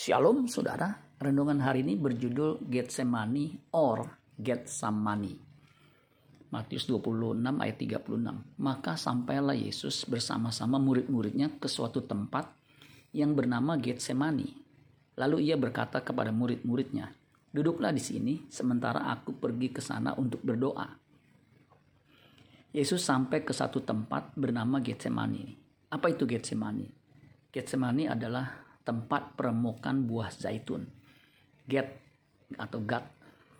Shalom saudara, renungan hari ini berjudul Getsemani or Getsamani. Matius 26 ayat 36. Maka sampailah Yesus bersama-sama murid-muridnya ke suatu tempat yang bernama Getsemani. Lalu ia berkata kepada murid-muridnya, Duduklah di sini sementara aku pergi ke sana untuk berdoa. Yesus sampai ke satu tempat bernama Getsemani. Apa itu Getsemani? Getsemani adalah tempat peremukan buah zaitun. Get atau gat,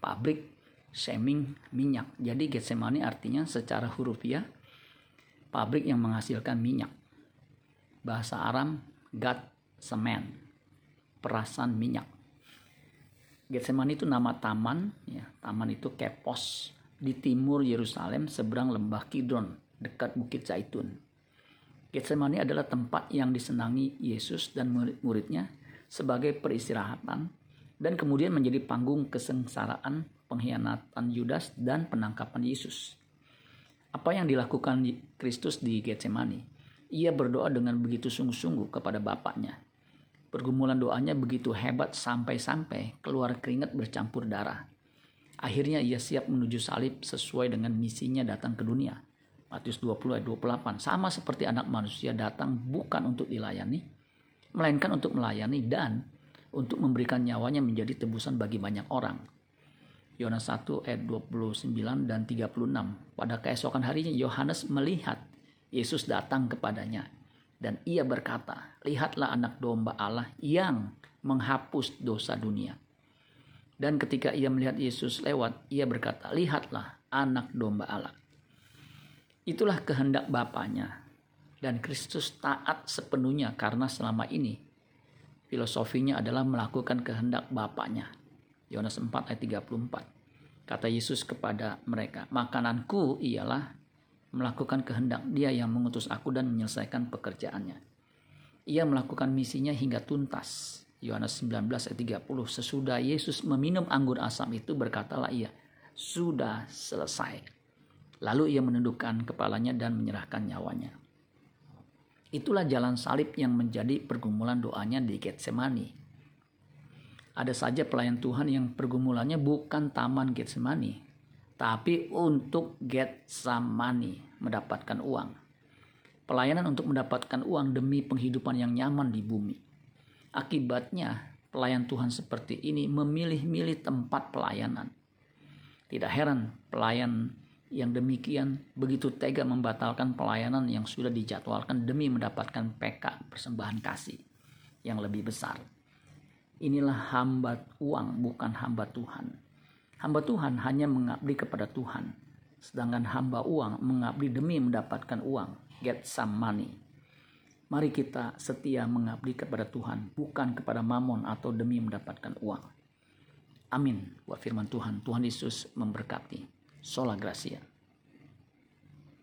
pabrik, seming, minyak. Jadi Getsemani artinya secara hurufiah pabrik yang menghasilkan minyak. Bahasa Aram gat semen, perasan minyak. Getsemani itu nama taman, ya, taman itu Kepos di timur Yerusalem seberang lembah Kidron dekat Bukit Zaitun. Getsemani adalah tempat yang disenangi Yesus dan murid-muridnya sebagai peristirahatan dan kemudian menjadi panggung kesengsaraan, pengkhianatan Yudas dan penangkapan Yesus. Apa yang dilakukan Kristus di Getsemani? Ia berdoa dengan begitu sungguh-sungguh kepada Bapaknya. Pergumulan doanya begitu hebat sampai-sampai keluar keringat bercampur darah. Akhirnya ia siap menuju salib sesuai dengan misinya datang ke dunia Matius 20 ayat 28. Sama seperti anak manusia datang bukan untuk dilayani, melainkan untuk melayani dan untuk memberikan nyawanya menjadi tebusan bagi banyak orang. Yohanes 1 ayat 29 dan 36. Pada keesokan harinya Yohanes melihat Yesus datang kepadanya dan ia berkata, "Lihatlah anak domba Allah yang menghapus dosa dunia." Dan ketika ia melihat Yesus lewat, ia berkata, "Lihatlah anak domba Allah." Itulah kehendak Bapaknya. Dan Kristus taat sepenuhnya karena selama ini filosofinya adalah melakukan kehendak Bapaknya. Yohanes 4 ayat 34. Kata Yesus kepada mereka, makananku ialah melakukan kehendak dia yang mengutus aku dan menyelesaikan pekerjaannya. Ia melakukan misinya hingga tuntas. Yohanes 19 ayat 30. Sesudah Yesus meminum anggur asam itu berkatalah ia, sudah selesai. Lalu ia menundukkan kepalanya dan menyerahkan nyawanya. Itulah jalan salib yang menjadi pergumulan doanya di Getsemani. Ada saja pelayan Tuhan yang pergumulannya bukan taman Getsemani, tapi untuk Getsemani mendapatkan uang. Pelayanan untuk mendapatkan uang demi penghidupan yang nyaman di bumi. Akibatnya, pelayan Tuhan seperti ini memilih-milih tempat pelayanan. Tidak heran pelayan yang demikian begitu tega membatalkan pelayanan yang sudah dijadwalkan demi mendapatkan PK persembahan kasih yang lebih besar. Inilah hamba uang bukan hamba Tuhan. Hamba Tuhan hanya mengabdi kepada Tuhan, sedangkan hamba uang mengabdi demi mendapatkan uang, get some money. Mari kita setia mengabdi kepada Tuhan, bukan kepada mamon atau demi mendapatkan uang. Amin. Buat firman Tuhan, Tuhan Yesus memberkati. Sola Gracia.